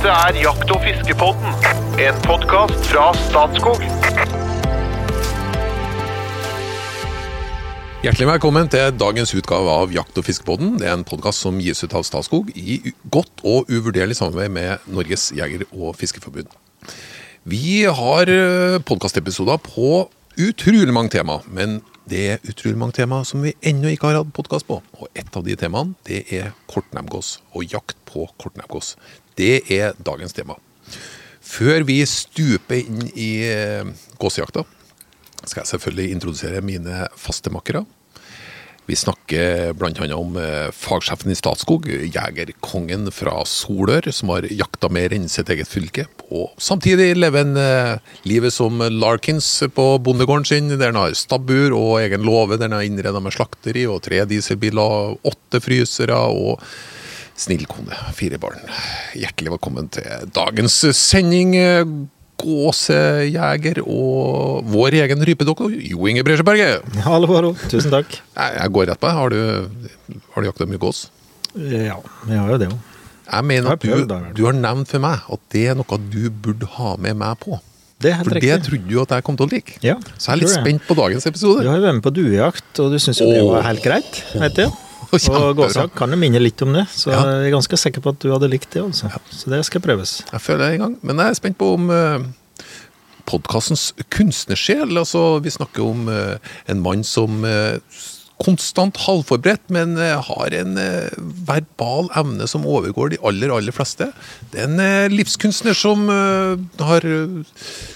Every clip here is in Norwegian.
Dette er Jakt- og fiskepodden, en podkast fra Statskog. Hjertelig velkommen til dagens utgave av Jakt- og fiskepodden. Det er en podkast som gis ut av Statskog i godt og uvurderlig samarbeid med Norges jeger- og fiskeforbund. Vi har podkastepisoder på utrolig mange tema, men det er utrolig mange tema som vi ennå ikke har hatt podkast på. Og et av de temaene det er kortnebbgås og jakt på kortnebbgås. Det er dagens tema. Før vi stuper inn i eh, gåsejakta, skal jeg selvfølgelig introdusere mine faste makkere. Vi snakker bl.a. om eh, fagsjefen i Statskog, jegerkongen fra Solør, som har jakta mer enn sitt eget fylke. Og samtidig lever han eh, livet som Larkins på bondegården sin, der han har stabbur og egen låve, der han har innreda med slakteri og tre dieselbiler, åtte frysere og snill kone, fire barn. Hjertelig velkommen til dagens sending. Gåsejeger og vår egen rypedoktor Jo Inge Bresjeberget. Hallo, hallo. Tusen takk. Jeg jeg går rett på. Har du, har du jakta mye gås? Ja, vi har jo det jo. Jeg mener Jeg at du, du har nevnt for meg at det er noe du burde ha med meg på. Det For det trodde du at jeg kom til å like. Ja, Så jeg er litt spent på dagens Du har jo vært med på duejakt, og du syns jo det var helt greit. vet du. Og Kjempebra. kan jo minne litt om det, så Ja. jeg er ganske sikker på at du hadde likt det. altså. Så det skal prøves. Jeg føler jeg er i gang. Men jeg er spent på om uh, podkastens kunstnersjel. Altså, vi snakker om uh, en mann som eh, konstant halvforberedt, men eh, har en eh, verbal evne som overgår de aller, aller fleste. Det er en eh, livskunstner som har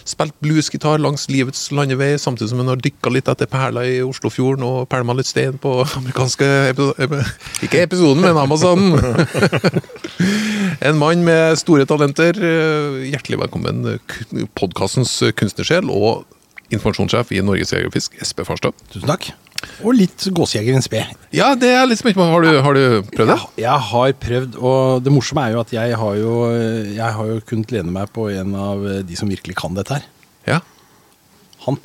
spilt bluesgitar langs livets landevei, samtidig som han har dykka litt etter perler i Oslofjorden og pælma litt stein på amerikanske Ikke episoden, men Amazon. En mann med store talenter. Hjertelig velkommen, podkastens kunstnersjel og informasjonssjef i Norges Jeger og Fisk, Espe Farstad. Tusen takk. Og litt gåsejeger in spe. Ja, det er litt spent på. Har du, har du prøvd det? Jeg, jeg har prøvd, og det morsomme er jo at jeg har jo, jeg har jo kunnet lene meg på en av de som virkelig kan dette her. Ja. Han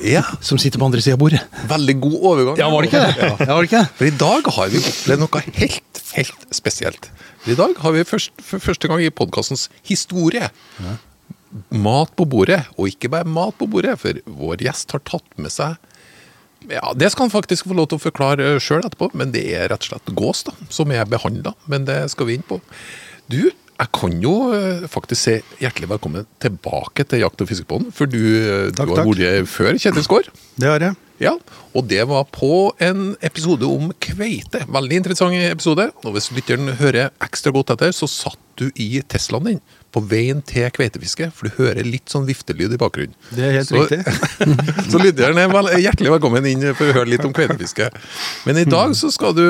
ja. som sitter på andre sida av bordet. Veldig god overgang. Ja, var det ikke det? Ja. Ja, var det ikke det? For i dag har vi opplevd noe helt, helt spesielt. I dag har vi først, for første gang i podkastens historie mat på bordet. Og ikke bare mat på bordet, for vår gjest har tatt med seg ja, Det skal han faktisk få lov til å forklare sjøl etterpå, men det er rett og slett gås da, som er behandla. Men det skal vi inn på. Du, jeg kan jo eh, faktisk si hjertelig velkommen tilbake til Jakt- og fiskepodden. For du, takk, du har vært før Kjetil Skaar. Det har jeg. Ja, og det var på en episode om kveite. Veldig interessant episode. Og hvis lytteren hører ekstra godt etter, så satt du i Teslaen din på veien til kveitefiske, for du hører litt sånn viftelyd i bakgrunnen. Det er helt Så- riktig. Så lytteren er vel, hjertelig velkommen inn for å høre litt om kveitefiske. Men i dag så skal du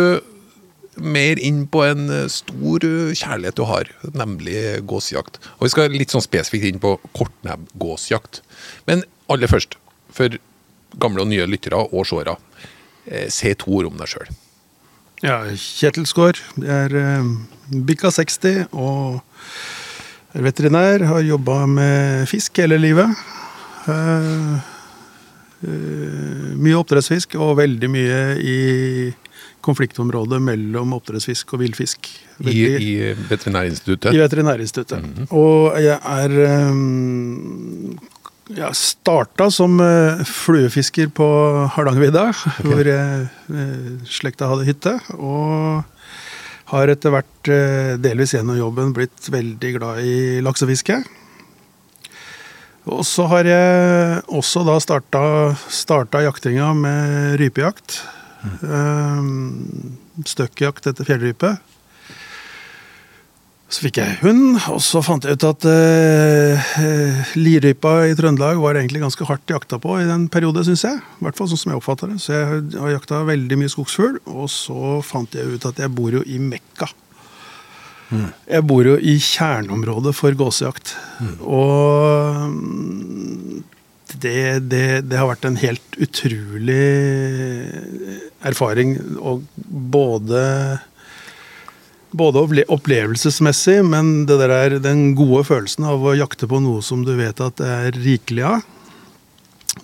mer inn på en eh, stor eh, kjærlighet du har, nemlig gåsejakt. Og vi skal litt sånn spesifikt inn på kortnebbgåsjakt. Men aller først, for gamle og nye lyttere og seere, eh, si to ord om deg sjøl. Ja, Kjetil Skaar. Jeg er eh, bikka 60 og er veterinær. Har jobba med fisk hele livet. Uh, uh, mye oppdrettsfisk og veldig mye i konfliktområdet mellom oppdrettsfisk og villfisk. I, I Veterinærinstituttet. i Veterinærinstituttet. Og jeg er um, Jeg starta som eh, fluefisker på Hardangervidda, hvor jeg, eh, slekta hadde hytte. Og har etter hvert, eh, delvis gjennom jobben, blitt veldig glad i laksefiske. Og så har jeg også da starta, starta jaktinga med rypejakt. Mm. Støkkjakt etter fjellrype. Så fikk jeg hund, og så fant jeg ut at eh, lirypa i Trøndelag var egentlig ganske hardt jakta på i den periode, syns jeg. I hvert fall sånn som jeg oppfatter det. Så jeg har jakta veldig mye skogsfugl, og så fant jeg ut at jeg bor jo i Mekka. Jeg bor jo i kjerneområdet for gåsejakt. Og mm, det, det, det har vært en helt utrolig erfaring. Og både både opplevelsesmessig, men det der er den gode følelsen av å jakte på noe som du vet at det er rikelig av.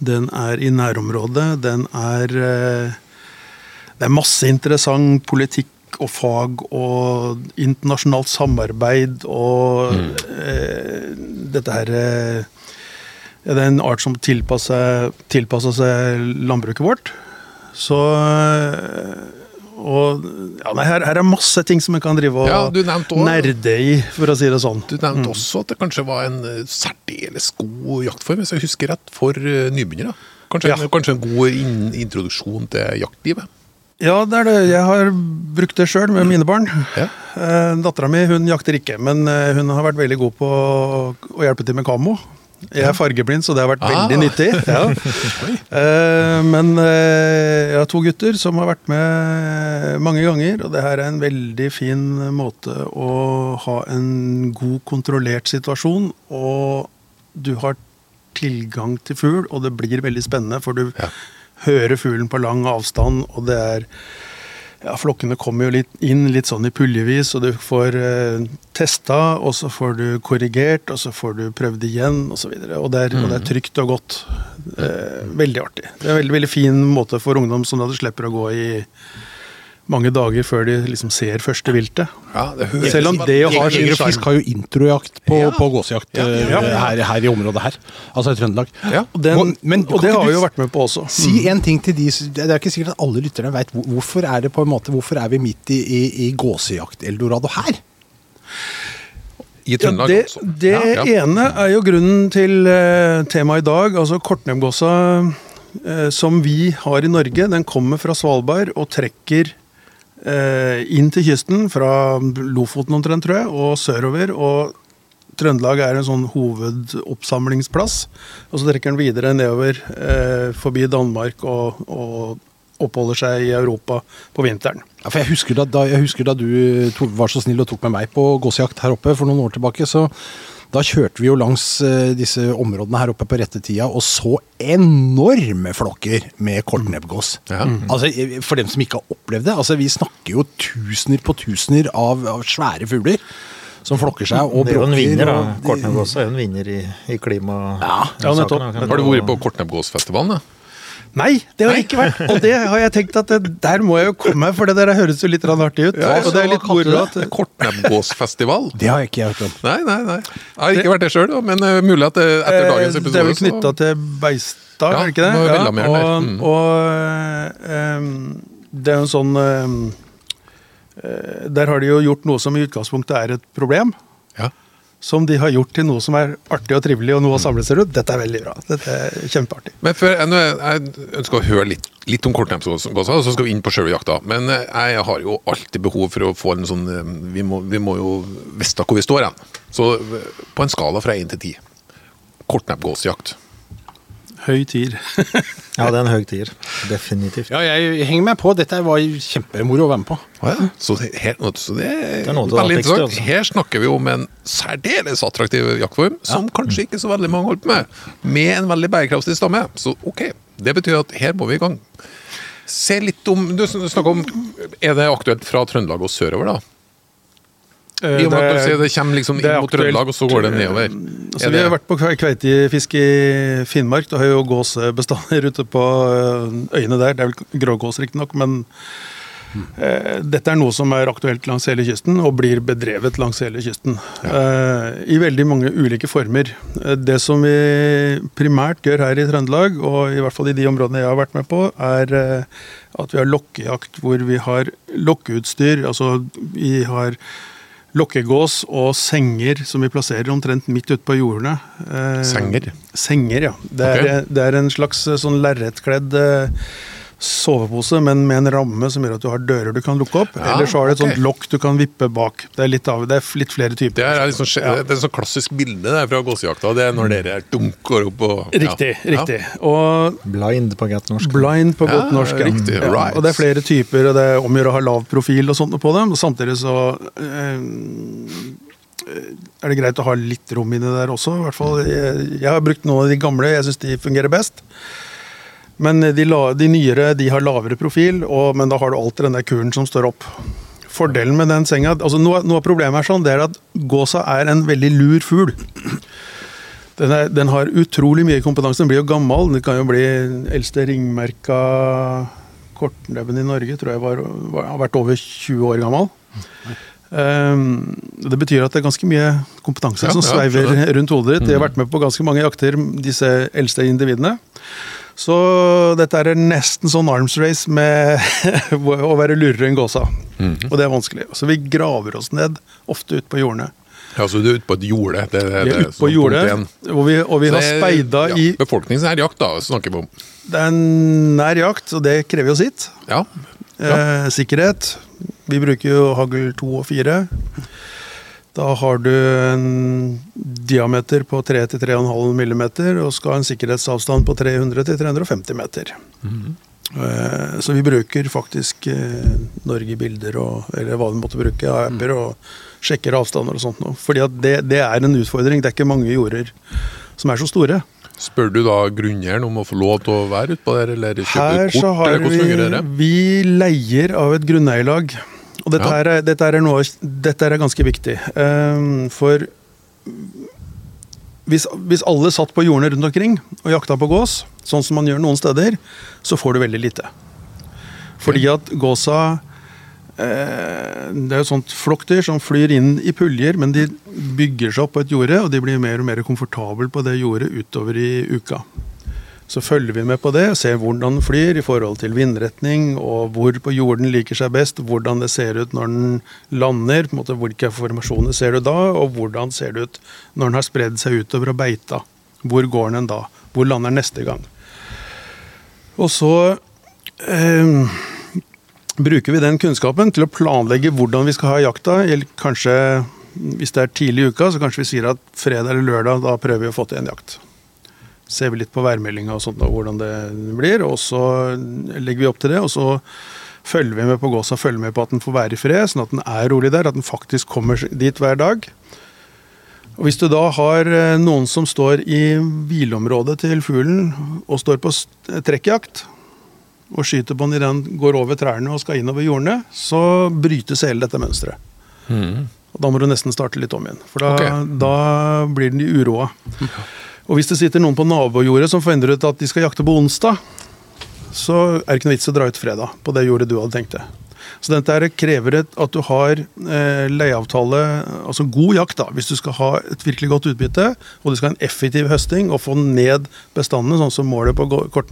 Den er i nærområdet. Den er eh, Det er masse interessant politikk og fag og internasjonalt samarbeid og Mm. eh, dette her eh, Det er en art som tilpasser, tilpasser seg landbruket vårt. Så eh, Og ja, nei, her, her er masse ting som en kan drive og Ja, også- nerde i, for å si det sånn. Du nevnte også at det kanskje var en eh, særdeles god jaktform, hvis jeg husker rett, for eh, nybegynnere. Kanskje, Ja. en, kanskje en god in introduksjon til jaktlivet. Ja, det er det. Jeg har brukt det sjøl med mine barn. Ja. Eh, Dattera mi hun jakter ikke, men hun har vært veldig god på å hjelpe til med kamo. Jeg er fargeblind, så det har vært Ah. veldig nyttig. Ja. Eh, men eh, jeg har to gutter som har vært med mange ganger, og det her er en veldig fin måte å ha en god, kontrollert situasjon. Og du har tilgang til fugl, og det blir veldig spennende, for du Ja. hører fuglen på lang avstand, og det er ja, Flokkene kommer jo litt inn litt sånn i puljevis, og du får eh, testa, og så får du korrigert, og så får du prøvd igjen, osv. Og, så og, det er- og det er trygt og godt. Eh, veldig artig. Det er en veldig, veldig fin måte for ungdom som at du slipper å gå i mange dager før de liksom ser første viltet. Ja, Selv om det å ha Jeger og Fisk har jo introjakt på, Ja. på gåsejakt Ja, eh, ja, ja. Her, her i området her. Altså i Trøndelag. Ja. Og, den, men og det har vi jo vært med på også. Si en ting til de Det er ikke sikkert at alle lytterne vet hvorfor er det på en måte Hvorfor er vi midt i, i, i gåsejakt-eldorado her? I Ja, Trøndelag, det altså. det Ja, ja. ene er jo grunnen til uh, temaet i dag. Altså kortnemgåsa Uh, som vi har i Norge, den kommer fra Svalbard og trekker eh, inn til kysten fra Lofoten omtrent, tror jeg, og sørover. og Trøndelag er en sånn hovedoppsamlingsplass. Og så trekker den videre nedover eh, forbi Danmark og, og oppholder seg i Europa på vinteren. Ja, jeg husker, da, da, jeg husker da du var så snill og tok med meg på gåsejakt her oppe for noen år tilbake, så da kjørte vi jo langs eh, disse områdene her oppe på rette tida og så enorme flokker med kortnebbgås. Ja. Altså, eh, for dem som ikke har opplevd det, altså vi snakker jo tusener på tusener av, av svære fugler som flokker seg og Det er jo en vinner, da. Kortnebbgåsa er jo en vinner i, i klima... Ja, ja, nettopp. Har du vært på Kortnebbgåsfestivalen? da? Nei, det har jeg ikke vært. Og det har jeg tenkt at det, der må jeg jo komme, for det der høres jo litt artig ut. Ja, og det er litt moro at Kortnebbgåsfestival? Det har jeg ikke hørt om. Nei, nei, nei. Jeg har ikke vært det sjøl, men uh, mulig at det, etter eh, dagens episode Det er vel knytta til Beistad, Ja, er det ikke det? Vellameren der. og, Mm. og um, det er jo en sånn eh, eh, Der har de jo gjort noe som i utgangspunktet er et problem. Som de har gjort til noe som er artig og trivelig, og noe å samle seg rundt. Dette er veldig bra. Dette er kjempeartig. Men før, jeg, jeg ønsker å høre litt, litt om kortnebbgåsa, og så skal vi inn på jakta. Men eh, jeg har jo alltid behov for å få en sånn eh, Vi må, vi må jo vite hvor vi står hen. Så eh, på en skala fra én til ti. Kortnebbgåsjakt. Høy tier. Ja, det er en høy tier. Definitivt. Ja, jeg henger meg på. Dette var kjempemoro å være med på. Å ja. Så, det, her, så det er, Det er noe av det veldig interessant. altså. Her snakker vi om en særdeles attraktiv jaktform, som kanskje ikke så veldig mange holder på med, med en veldig bærekraftig stamme. Så ok, det betyr at her må vi i gang. Se litt om Du snakker om Er det aktuelt fra Trøndelag og sørover, da? I og med at du sier det kommer liksom det inn mot Trøndelag, og så går det nedover. Altså, vi har vært på kve- kveitefiske i Finnmark. Da har jo gåsebestander ute på øh, øyene der. Det er vel grågås, riktignok, men eh, dette er noe som er aktuelt langs hele kysten, og blir bedrevet langs hele kysten. Eh, I veldig mange ulike former. Eh, Det som vi primært gjør her i Trøndelag, og i hvert fall i de områdene jeg har vært med på, er eh, at vi har lokkejakt hvor vi har lokkeutstyr. Altså vi har lokkegås og senger som vi plasserer omtrent midt ute på jordene. Eh, Senger? Senger, ja. Det er, okay. det er en slags eh, sånn lerretkledd eh, sovepose, men med en ramme som gjør at du har dører du kan lukke opp. Ja, Eller så har du et okay. sånt lokk du kan vippe bak. Det er litt, av, det er litt flere typer. Det er, liksom, ja. det er et sånn klassisk bilde der fra gåsejakta. Det er når dere dunker opp og ja. Riktig. Riktig. Og Blind på godt norsk. blind på godt Ja, norsk. ja. riktig, Ja, right. Og det er flere typer, og det er om å gjøre å ha lav profil og sånt på dem. Og samtidig så øh, er det greit å ha litt rom inni der også. I hvert fall, jeg, jeg har brukt noen av de gamle, jeg syns de fungerer best. Men de, la, de nyere de har lavere profil, og, men da har du alltid den der kuren som står opp. Fordelen med den senga altså Noe, noe av problemet er sånn, det er at gåsa er en veldig lur fugl. Den, er, den har utrolig mye kompetanse. Den blir jo gammel. Den kan jo bli eldste ringmerka kortnebben i Norge tror jeg var, var, har vært over 20 år gammel. Um, det betyr at det er ganske mye kompetanse Ja, som sveiver rundt hodet ditt. De har vært med på ganske mange jakter, disse eldste individene. Så dette er nesten sånn arms race med å være lurere enn gåsa. Og det er vanskelig. Så vi graver oss ned, ofte ut på jordene. Ja, så du er ute på et jorde? Det, det, Vi er ute på sånn jordet, og vi, og vi har speida ja, i Befolkningsnær jakt, da, snakker vi om. Det er nær jakt, og det krever jo sitt. Ja. Eh, sikkerhet. Vi bruker jo hagl 2 og 4. Da har du en diameter på 3-3,5 millimeter og skal ha en sikkerhetsavstand på 300-350 meter. Eh, så vi bruker faktisk eh, Norge bilder og eller hva vi måtte bruke, av apper og sjekker avstander og sånt. Fordi det, det er en utfordring. Det er ikke mange jorder som er så store. Spør du da grunneieren om å få lov til å være utpå der, eller kjøper Her du så har vi, vi leier av et grunneierlag. Og dette, Ja. er, dette, er noe, dette er ganske viktig. Ehm, for hvis, hvis alle satt på jordene rundt omkring og jakta på gås, sånn som man gjør noen steder, så får du veldig lite. Fordi at gåsa eh, Det er jo sånt flokkdyr som flyr inn i puljer, men de bygger seg opp på et jorde, og de blir mer og mer komfortable på det jordet utover i uka. Så følger vi med på det og ser hvordan den flyr i forhold til vindretning, og hvor på jorden liker seg best, hvordan det ser ut når den lander, på en måte hvilke formasjoner ser du da, og hvordan ser det ut når den har spredd seg utover og beita. Hvor går den da? Hvor lander den neste gang? Og så eh, bruker vi den kunnskapen til å planlegge hvordan vi skal ha jakta. Eller kanskje, hvis det er tidlig i uka, så kanskje vi sier at fredag eller lørdag, da prøver vi å få til en jakt ser vi litt på værmeldinga og sånt og hvordan det blir, og så legger vi opp til det. Og så følger vi med på gåsa, følger med på at den får være i fred, sånn at den er rolig der, at den faktisk kommer dit hver dag. Og Hvis du da har eh, noen som står i hvileområdet til fuglen og står på trekkjakt, og skyter på den idet den går over trærne og skal innover jordene, så brytes hele dette mønsteret. Og Da må du nesten starte litt om igjen, for da, okay. da blir den i uroa. Og hvis det sitter noen på nabojordet som forventer ut at de skal jakte på onsdag, så er det ikke noe vits å dra ut fredag på det jordet du hadde tenkt deg. Så dette her krever at du har eh, leieavtale, altså god jakt, da, hvis du skal ha et virkelig godt utbytte, og du skal ha en effektiv høsting og få ned bestandene, sånn som målet på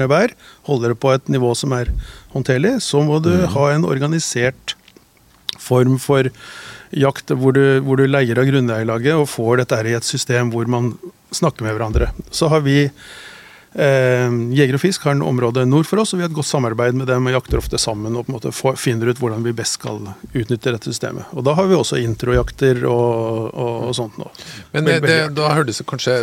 er, holder det på et nivå som er håndterlig, så må du ha en organisert form for jakt hvor du, hvor du leier av grunneierlaget og får dette her i et system hvor man snakker med hverandre. Så har vi eh, Jeger og Fisk har en område nord for oss, og vi har et godt samarbeid med dem og jakter ofte sammen og på en måte får, finner ut hvordan vi best skal utnytte dette systemet. Og da har vi også introjakter og, og, og sånt nå. Men det, det, da hørtes det kanskje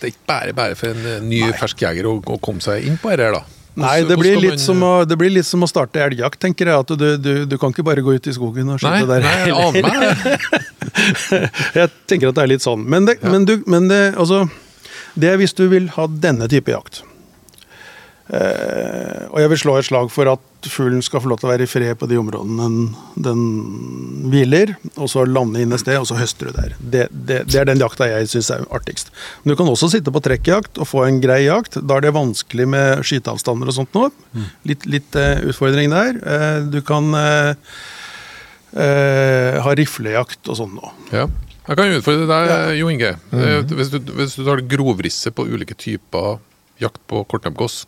Det er ikke bare bare for en ny, ny fersk jeger å, å komme seg inn på dette da? Nei, det blir, litt man- som å, det blir litt som å starte elgjakt, tenker jeg. At du, du, du kan ikke bare gå ut i skogen og skyte der. nei, jeg aner meg. Jeg tenker at det er litt sånn. Men det, men du, men det, altså, det er hvis du vil ha denne type jakt. Eh, og jeg vil slå et slag for at fuglen skal få lov til å være i fred på de områdene den, den hviler, og så lande inn et sted, og så høster du der. Det, det, det er den jakta jeg syns er artigst. Men du kan også sitte på trekkjakt og få en grei jakt. Da er det vanskelig med skyteavstander og sånt nå. Litt, litt eh, utfordring der. Eh, du kan uh, ha riflejakt og sånn nå. Ja. Jeg kan utfordre deg, Jo Inge. Eh, Hvis, du, hvis du tar grovrisset på ulike typer jakt på kortnebbgås,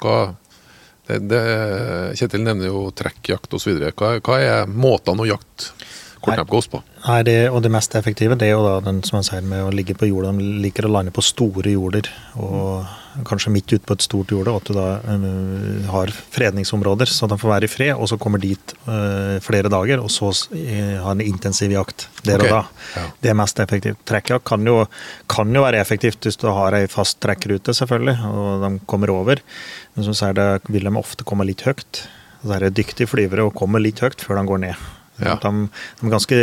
det, Kjetil nevner jo trekkjakt osv. Hva, hva er måtene å jakte kortnebbgås på? Nei, det, og det mest effektive det er jo da den som jeg sier med å ligge på jorda. De liker å lande på store jorder, og kanskje midt ute på et stort jorde. Og at du da øh, har fredningsområder, så de får være i fred, og så kommer dit øh, flere dager, og så har ha en intensiv jakt der okay. og da. ja. Det er mest effektivt. Trekkjakt kan, jo- kan jo være effektivt hvis du har ei fast trekkrute, selvfølgelig, og de kommer over. Men som sier, det vil de ofte komme litt høyt. Så er det dyktige flyvere og kommer litt høyt før de går ned. Ja. De, de, er ganske,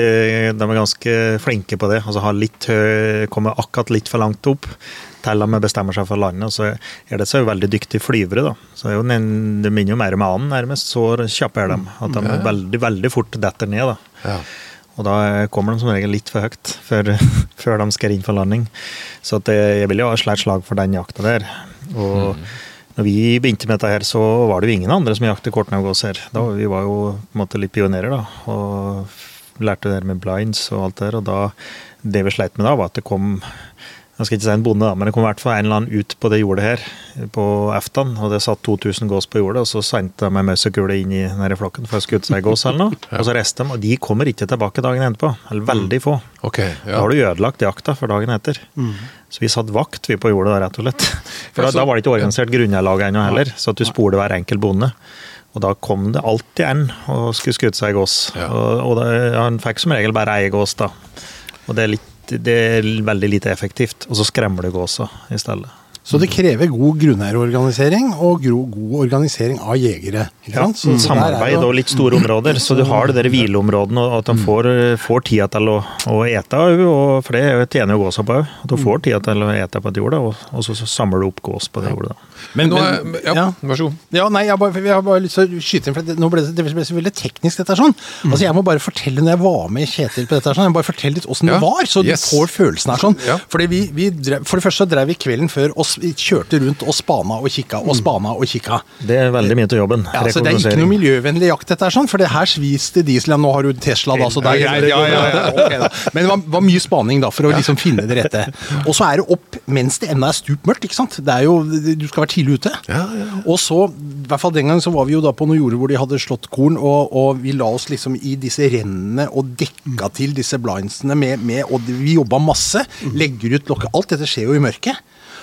de er ganske flinke på det. altså har litt Kommer akkurat litt for langt opp til de bestemmer seg for landet. Så er det så veldig dyktige flyvere. da. Så en, Det minner jo mer om annen, nærmest. Så kjappe er de. At de Ja. veldig veldig fort detter ned. da. Ja. Og da kommer de som regel litt for høyt før, før de skal inn for landing. Så det, jeg vil jo ha et slag for den jakta der. Og når vi begynte med dette her, så var det jo ingen andre som jaktet kortnevgås her. Da, vi var jo på en måte litt pionerer, da. Og lærte det her med blinds og alt det der. Og da, det vi sleit med da, var at det kom jeg skal ikke si en bonde, da, men det kom i hvert fall en eller annen ut på det jordet her på eftan. og det satt 2000 gås på jordet, og så sendte de en mausekule inn i denne flokken for å skutte seg gås eller noe. Og så reiste de, og de kommer ikke tilbake dagen etterpå. Eller veldig få. Ok, Da ja. har du ødelagt jakta for dagen etter. Så vi satt vakt vi på jordet da, rett og slett. For da, da var det ikke organisert grunnlag ennå heller, så at du spoler hver enkelt bonde. Og da kom det alltid en og skulle skutte seg gås. Ja. Og, og da, han fikk som regel bare ei gås, da. Og det er, litt, det er veldig lite effektivt. Og så skremmer du gåsa i stedet. Så det krever god grunneierorganisering og god organisering av jegere. Ikke sant? Så er Samarbeid jo- og litt store områder, så du har det der hvileområdene, og at de får, får tida til å, å ete òg, og for det tjener jo gåsa på òg. At du får tida til å ete på et jord, og, og så samler du opp gås på det jordet. Men, men, ja, vær så god. Ja, nei, jeg, har bare, jeg har bare lyst til å skyte inn, for det, nå ble det, det ble så veldig teknisk dette er sånn. Altså, jeg må bare fortelle når jeg var med Kjetil på dette her sånn, jeg må bare fortelle litt åssen Ja, det var, så yes. du får følelsen her sånn. Ja. Fordi vi, vi drev, for det første så drev vi kvelden før og s- kjørte rundt og spana og kikka og spana og kikka. Det er veldig mye til jobben. Ja, så det er ikke noe miljøvennlig jakt dette her sånn, for det her svis til diesel, ja, nå har du Tesla da, så er greit. Ja, ja, ja, ok da. Men det var, var mye spaning da, for å liksom finne det rette. Og så er det opp mens det ennå er stup mørkt, ikke sant. Det er jo, du skal være tidlig ute. Og så, i hvert fall den gangen, så var vi jo da på noen jorder hvor de hadde slått korn, og, og vi la oss liksom i disse rennene og dekka til disse blindsene med, med og vi jobba masse. Legger ut lokket. Alt dette skjer jo i mørket.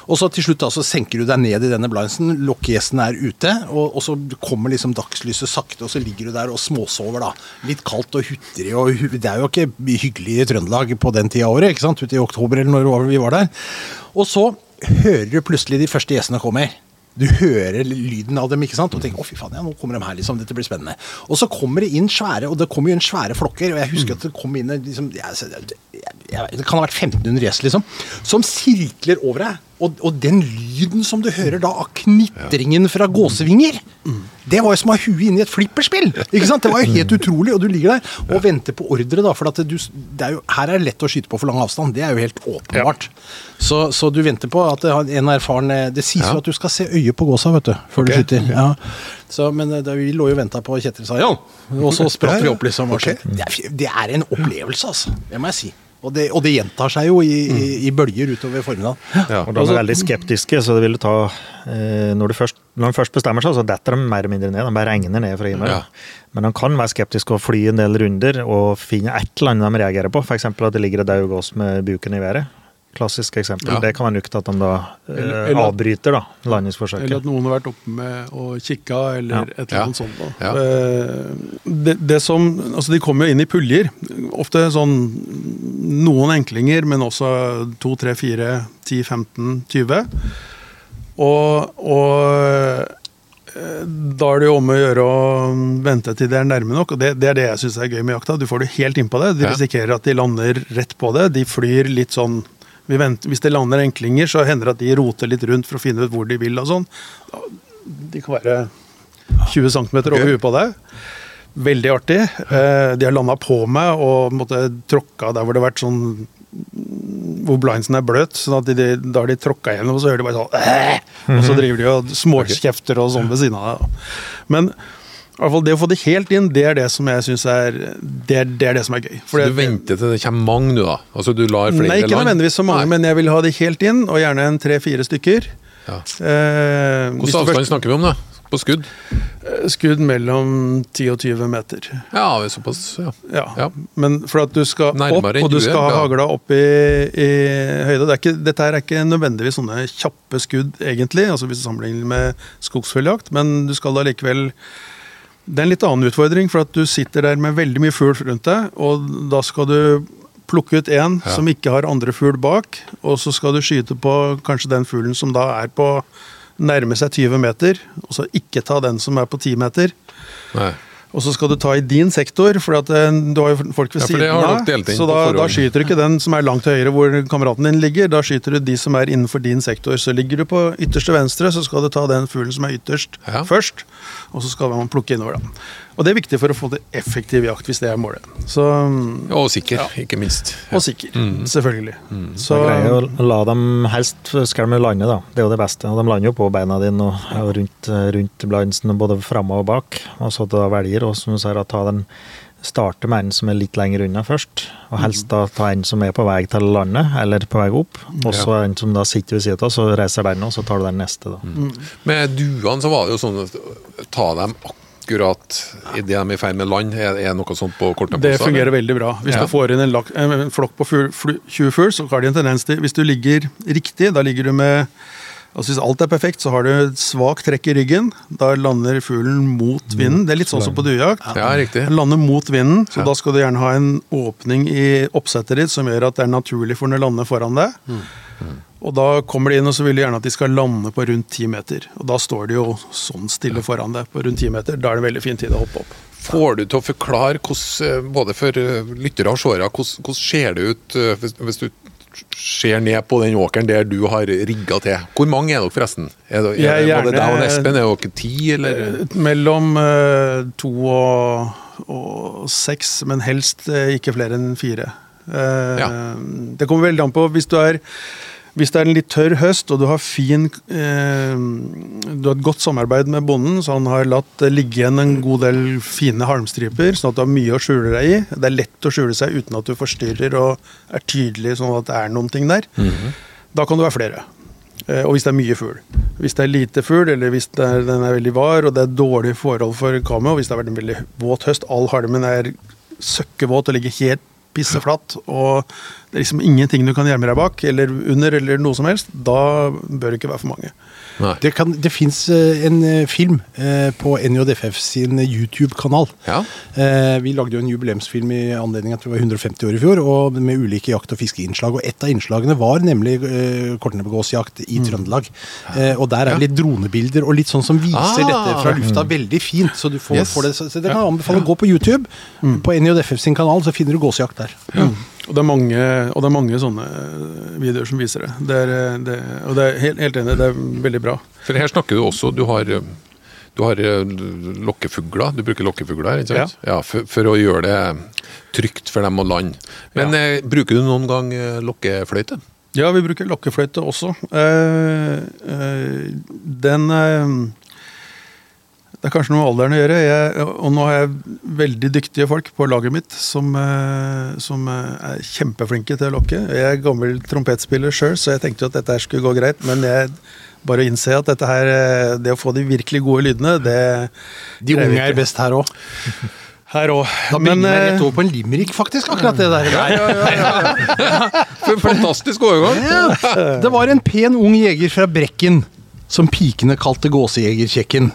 Og så til slutt da, så senker du deg ned i denne blindsen, lokkgjesten er ute, og, og så kommer liksom dagslyset sakte, og så ligger du der og småsover, da. Litt kaldt og hutrig, og det er jo ikke hyggelig i Trøndelag på den tida av året, ikke sant, ute i oktober eller når vi var der. Og så hører du plutselig de første gjestene kommer. Du hører lyden av dem ikke sant? og tenker 'å, fy faen, ja, nå kommer de her', liksom. Dette blir spennende. Og så kommer det inn svære, og det kommer jo inn svære flokker. Og jeg husker at det kom inn liksom, jeg, jeg, jeg, Det kan ha vært 1500 gjest, liksom. Som sirkler over deg. Og, og den lyden som du hører da av knitringen fra gåsevinger, det var jo som å ha huet inni i et flipperspill! Ikke sant? Det var jo helt utrolig. Og du ligger der og venter på ordre, da. For du, det er jo, her er det lett å skyte på for lang avstand. Det er jo helt åpenbart. Så, så du venter på at en erfaren Det sies Ja. jo at du skal se øyet på gåsa, vet du, før okay. du skyter. Ja. Så, men eh, da vi lå jo og venta på Kjetil sa ja, og så spratt vi opp, liksom. Okay. Det, er, det er en opplevelse, altså. Det må jeg si. Og det, og det gjentar seg jo i, i, i bølger utover formiddagen. Ja. Og de er veldig skeptiske, så det vil ta eh, når, de først, når de først bestemmer seg, så detter de mer eller mindre ned. De bare regner ned fra himmelen. Ja. Men de kan være skeptiske og fly en del runder og finne et eller annet de reagerer på. F.eks. at det ligger et død gås med buken i været. Klassisk eksempel. Ja. Det kan være nok til at de da eh, Eller- eller- avbryter da, Eller at noen har vært oppe med og kikka, eller Ja. et eller annet sånt. da. Ja. Eh, Det, det som, altså De kommer jo inn i puljer. Ofte sånn noen enklinger, men også 2, 3, 4, 10, 15, 20. Og, og eh, da er det jo om å gjøre å vente til det er nærme nok. og Det, det er det jeg syns er gøy med jakta. Du får det helt innpå det. De risikerer at de lander rett på det. De flyr litt sånn vi venter, Hvis det lander enklinger, så hender det at de roter litt rundt for å finne ut hvor de vil. og sånn. De kan være 20 cm over huet på deg. Veldig artig. Eh, De har landa på meg og måtte tråkka der hvor det har vært sånn hvor blindsen er bløt, sånn at de, da har de tråkka gjennom, og så hører de bare sånn! Og så driver de og småkjefter og sånn ved siden av deg. Men i hvert fall det å få det helt inn, det er det som jeg syns er det, er det er det som er gøy. Fordi Så du venter til det kommer mange, du, da? Altså du lar flere land? Nei, ikke nødvendigvis så mange, Nei. men jeg vil ha det helt inn, og gjerne en tre-fire stykker. Ja. Eh, Hvilken avstand avstand snakker vi om, da? På skudd? Skudd mellom 10 og 20 meter. Ja, vi såpass, ja. Ja. Ja. Men for at du skal Nærmere opp, og du skal ha hagla opp i, i høyde det er ikke, Dette er ikke nødvendigvis sånne kjappe skudd, egentlig, altså hvis du sammenligner med skogsfugljakt, men du skal da likevel Det er en litt annen utfordring, for at du sitter der med veldig mye fugl rundt deg, og da skal du plukke ut en Ja. som ikke har andre fugl bak, og så skal du skyte på kanskje den fuglen som da er på nærme seg 20 meter, og så ikke ta den som er på 10 meter. Nei. Og så skal du ta i din sektor, for at eh, du har jo folk ved Ja, siden av. Så da, da skyter du ikke den som er langt høyere hvor kameraten din ligger, da skyter du de som er innenfor din sektor. Så ligger du på ytterste venstre, så skal du ta den fuglen som er ytterst Ja. først, og så skal man plukke innover, da. Og det er viktig for å få til effektiv jakt, hvis det er målet. Så, Og sikker, ikke minst. og sikker, selvfølgelig. Så, Så greier å la dem helst skal de lande, da. Det er jo det beste. Og de lander jo på beina dine og, og rundt, rundt blindsen, både framme og bak. Og så da velger og som du sier, å ta den starte med en som er litt lenger unna først. Og helst da ta en som er på vei til landet, eller på vei opp. Og så en som da sitter ved siden av, så reiser den, og så tar du den neste, da. Med duene så var det jo sånn ta dem akkurat idet de er i ferd med land. Er er noe sånt på kortene? det fungerer veldig bra. Hvis Ja. du får inn en, lak, en flokk på 20 fugl, så har de en tendens til Hvis du ligger riktig, da ligger du med altså Hvis alt er perfekt, så har du et svakt trekk i ryggen. Da lander fuglen mot vinden. Det er litt sånn som på duejakt. Ja, riktig. Den lander mot vinden, så Ja. da skal du gjerne ha en åpning i oppsettet ditt som gjør at det er naturlig for den å lande foran deg. Og da kommer de inn, og så vil de gjerne at de skal lande på rundt ti meter. Og da står de jo sånn stille foran deg på rundt ti meter. Da er det en veldig fin tid å hoppe opp. Får du til å forklare hvordan, eh, både for eh, lyttere og seere, hvordan, hvordan ser det ut eh, hvis, hvis du ser ned på den åkeren der du har rigga til? Hvor mange er dere forresten? Er det, er det, var deg og Espen? Er dere ti, eller? Mellom to og, og seks, men helst ikke flere enn fire. Eh, Ja. Det kommer veldig an på hvis du er hvis det er en litt tørr høst og du har fin eh, Du har et godt samarbeid med bonden, så han har latt ligge igjen en god del fine halmstriper, sånn at du har mye å skjule deg i. Det er lett å skjule seg uten at du forstyrrer og er tydelig sånn at det er noen ting der. Da kan du være flere. Eh, Og hvis det er mye fugl. Hvis det er lite fugl, eller hvis det er, den er veldig var og det er dårlig forhold for kameraet, og hvis det har vært en veldig våt høst, all halmen er søkkevåt og ligger helt pisseflatt, og det er liksom ingenting du kan gjemme deg bak, eller under, eller noe som helst, da bør det ikke være for mange. Nei. Det, kan- det fins en eh, film eh, på NJFF sin YouTube-kanal. Ja. Eh, vi lagde jo en jubileumsfilm i anledning at vi var 150 år i fjor, og med ulike jakt- og fiskeinnslag. Og et av innslagene var nemlig eh, kortnebbegåsjakt i Trøndelag. Eh, og der er det litt dronebilder og litt sånn som viser Ah. dette fra lufta veldig fint. Så du får, Yes. får det, så så det kan jeg anbefale å gå på YouTube. På NJFF sin kanal så finner du gåsejakt der. Og det mange, og det er mange sånne eh, videoer som viser det. det, er, eh, det og det er helt, helt enig, det er veldig bra. For her snakker du også Du har, du har eh, lokkefugler. Du bruker lokkefugler ikke sant? Ja. for, for å gjøre det trygt for dem å lande. Men eh, bruker du noen gang lokkefløyte? Ja, vi bruker lokkefløyte også. Eh, eh, den Det er kanskje noe med alderen å gjøre. Jeg, og nå har jeg veldig dyktige folk på laget mitt som, eh, som eh, er kjempeflinke til å lokke. Jeg er gammel trompetspiller sjøl, så jeg tenkte jo at dette her skulle gå greit. Men jeg bare innser at dette her, eh, det å få de virkelig gode lydene, det De unge er best her òg. Her òg. Da bringer vi rett over på en limerick, faktisk, akkurat det der. For en fantastisk overgang! Ja. Det var en pen ung jeger fra Brekken som pikene kalte gåsejegerkjekken.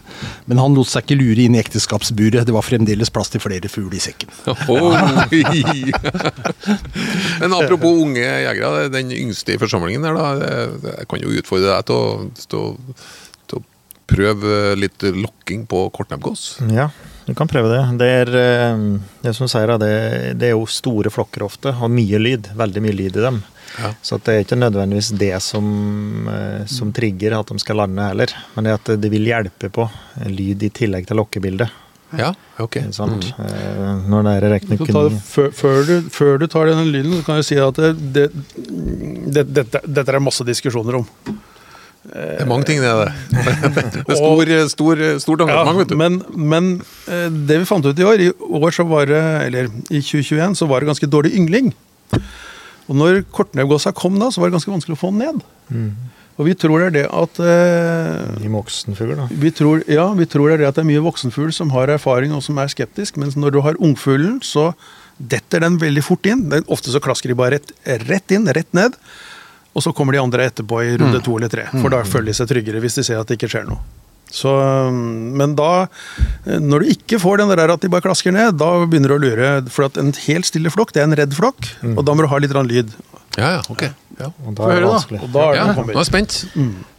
Men han lot seg ikke lure inn i ekteskapsburet. Det var fremdeles plass til flere fugl i sekken. Men apropos unge jegere, den yngste i forsamlingen her, da. Jeg kan jo utfordre deg til å, til å, til å prøve litt lokking på kortnebbgås. Ja, du kan prøve det. Det er, eh, det som du sier, det, det er jo store flokker ofte, og mye lyd. Veldig mye lyd i dem. Ja. Så at det er ikke nødvendigvis det som, eh, som trigger at de skal lande heller, men det at det vil hjelpe på lyd i tillegg til lokkebildet. Ja, ok. Sant? Eh, Når det er det, før, før, du, før du tar denne lyden, så kan jeg si at det, det, det, dette, dette er masse diskusjoner om. Det er mange ting, det er det. Det er stor, stor, stort engasjement, vet du. men, men eh, det vi fant ut i år, i år så var det, eller i 2021, så var det ganske dårlig yngling. Og når kortnevgåsa kom da, så var det ganske vanskelig å få den ned. Mm. Og vi tror det er det at eh, I voksenfugl, da. vi tror, ja, vi tror det er det at det er mye voksenfugl som har erfaring og som er skeptisk, mens når du har ungfuglen, så detter den veldig fort inn. Er ofte så klasker de bare rett, rett inn, rett ned. Og så kommer de andre etterpå i runde to eller tre, for da føler de seg tryggere hvis de ser at det ikke skjer noe. Så, men da, når du ikke får den der at de bare klasker ned, da begynner du å lure. For at en helt stille flokk, det er en redd flokk, og da må du ha litt lyd. Ja, ja, ok. Ja, Og da er det vanskelig. Og da er ja det nå er jeg spent. Tøft.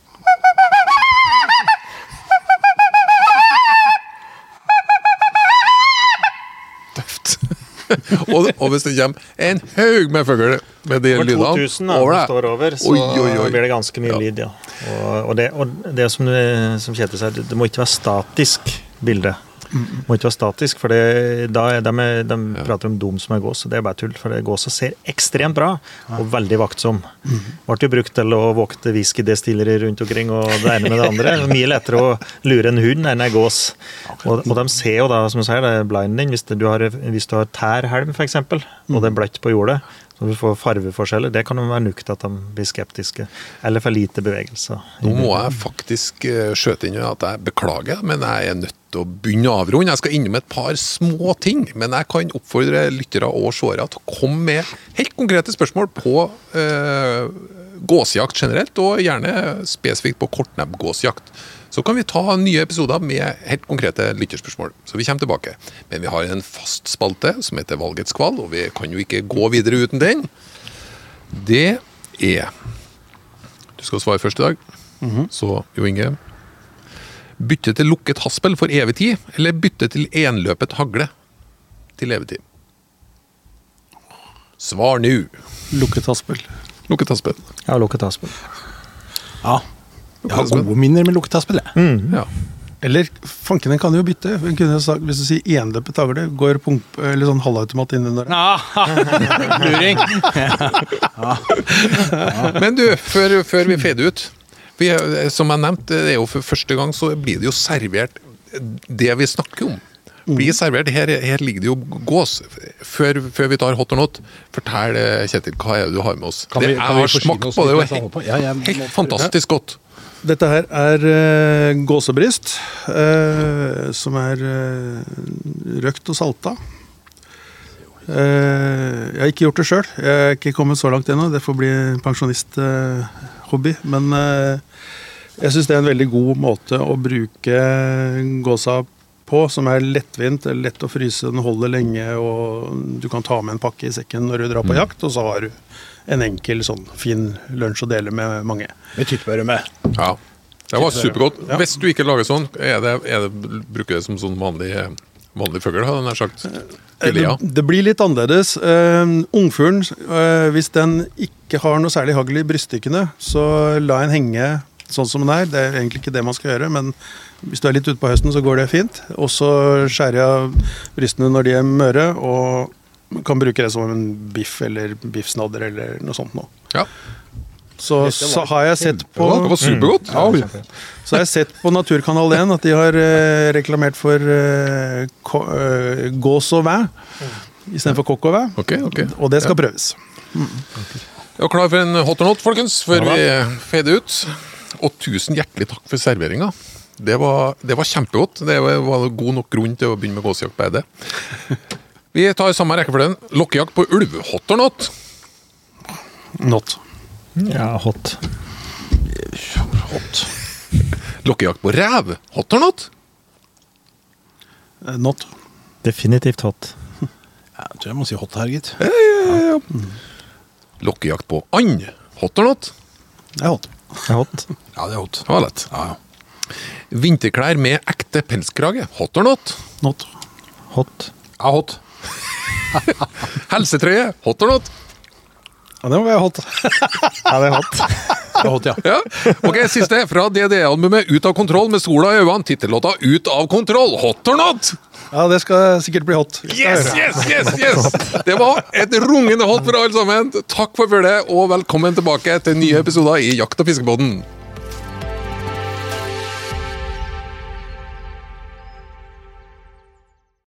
og, og hvis det kommer en haug med fugl med de Over lydene 2000 over det deg står over, så Oi, oi, oi. blir det ganske mye Ja. lyd, ja. Og, og, det, og det som, som Kjetil sier, det må ikke være statisk bilde. Må ikke være statisk, for det, da er de, de prater om dum som er gås, og det er bare tull. For det gåsa ser ekstremt bra, og veldig vaktsom. Ble jo brukt til å vokte whiskydestillere rundt omkring, og det ene med det andre. Mye lettere å lure en hund enn en gås. Og, og de ser jo da, som du sier, det er blinding. Hvis du har, hvis du har tærhelm, f.eks., og det er bløtt på jordet, så du får farveforskjeller, det kan jo være nok til at de blir skeptiske. Eller for lite bevegelser. Nå må jeg faktisk eh, skjøte inn at jeg beklager, men jeg er nødt til å begynne å avrunde. Jeg skal innom et par små ting, men jeg kan oppfordre lyttere og seere til å komme med helt konkrete spørsmål på øh, gåsejakt generelt, og gjerne spesifikt på kortnebbgåsejakt. Så kan vi ta nye episoder med helt konkrete lytterspørsmål. Så vi kommer tilbake. Men vi har en fast spalte som heter Valgets kval, og vi kan jo ikke gå videre uten den. Det er Du skal svare først i dag. Så Jo Inge. Bytte til lukket haspel for evig tid, eller bytte til enløpet hagle til evig tid? Svar nå. Lukket haspel. Lukket haspel. Ja, lukket haspel. Ja. Jeg har gode minner med luktehaspel, jeg. Ja. Eller fanken, den kan jo bytte. Den kunne sagt, hvis du sier enløpet tagle, går pump, eller sånn halvautomat inn under der. Luring. Men du, før, før vi feder ut vi, Som jeg nevnte, det er jo for første gang så blir det jo servert det vi snakker om. Blir servert, Her, her ligger det jo gås. Før, før vi tar hot or not, fortell Kjetil, hva er det du har med oss? Kan vi- det, kan jeg har smakt på det, det, på? helt, Ja, jeg- helt fantastisk godt. Dette her er uh, gåsebryst, uh, som er uh, røkt og salta. Jeg har ikke gjort det sjøl. Jeg er ikke kommet så langt ennå. Det får bli pensjonisthobby. men jeg syns det er en veldig god måte å bruke gåsa på, som er lettvint, lett å fryse, den holder lenge, og du kan ta med en pakke i sekken når du drar på jakt, og så har du en enkel, sånn fin lunsj å dele med mange. Med tyttebærrømme. Ja. Det var supergodt. Hvis du ikke lager sånn, er det, er det, bruker det som sånn vanlig, vanlig fugl, hadde jeg sagt. Det, det blir litt annerledes. Uh, Ungfuglen, uh, hvis den ikke har noe særlig hagl i bryststykkene, så la en henge sånn som den er. Det er egentlig ikke det man skal gjøre, men hvis du er litt ute på høsten, så går det fint. Og så skjærer jeg av brystene når de er møre, og kan bruke det som en biff eller biffsnadder eller noe sånt nå. Ja. Så, så har jeg sett på Det var supergodt. så har jeg sett på Naturkanal 1 at de har eh, reklamert for eh, eh, gås og væ istedenfor kokk og væ. Okay, okay. Og det skal prøves. Jeg er klar for en hot or not, folkens, før vi fader ut. Og tusen hjertelig takk for serveringa. Det var, det var kjempegodt. Det var var god nok grunn til å begynne med gåsejakt på Eide. Vi tar samme rekkefølgen. Lokkejakt på ulv. Hot or not? Not. Ja, hot. Hot. Lokkejakt på rev. Hot or not? Eh, Not. Definitivt hot. Jeg tror jeg må si hot her, gitt. Lokkejakt på and. Hot or not? Det er hot. Det er hot. Ja, det er hot. Det var lett. Ja, ja. Vinterklær med ekte pelskrage. Hot or not? Not. Hot. Ja, hot. Helsetrøye. Hot or not? Ja, det må være hot. Ja, det er hot. Det er hot, ja. Ja. Ok, Siste. Fra DDE-albumet Ut av kontroll med sola i øynene. Tittellåta Ut av kontroll. Hot or not? Ja, det skal sikkert bli hot. Yes, yes, yes! yes! Det var et rungende hot for alle sammen. Takk for følget, og velkommen tilbake til nye episoder i Jakt- og fiskebåten.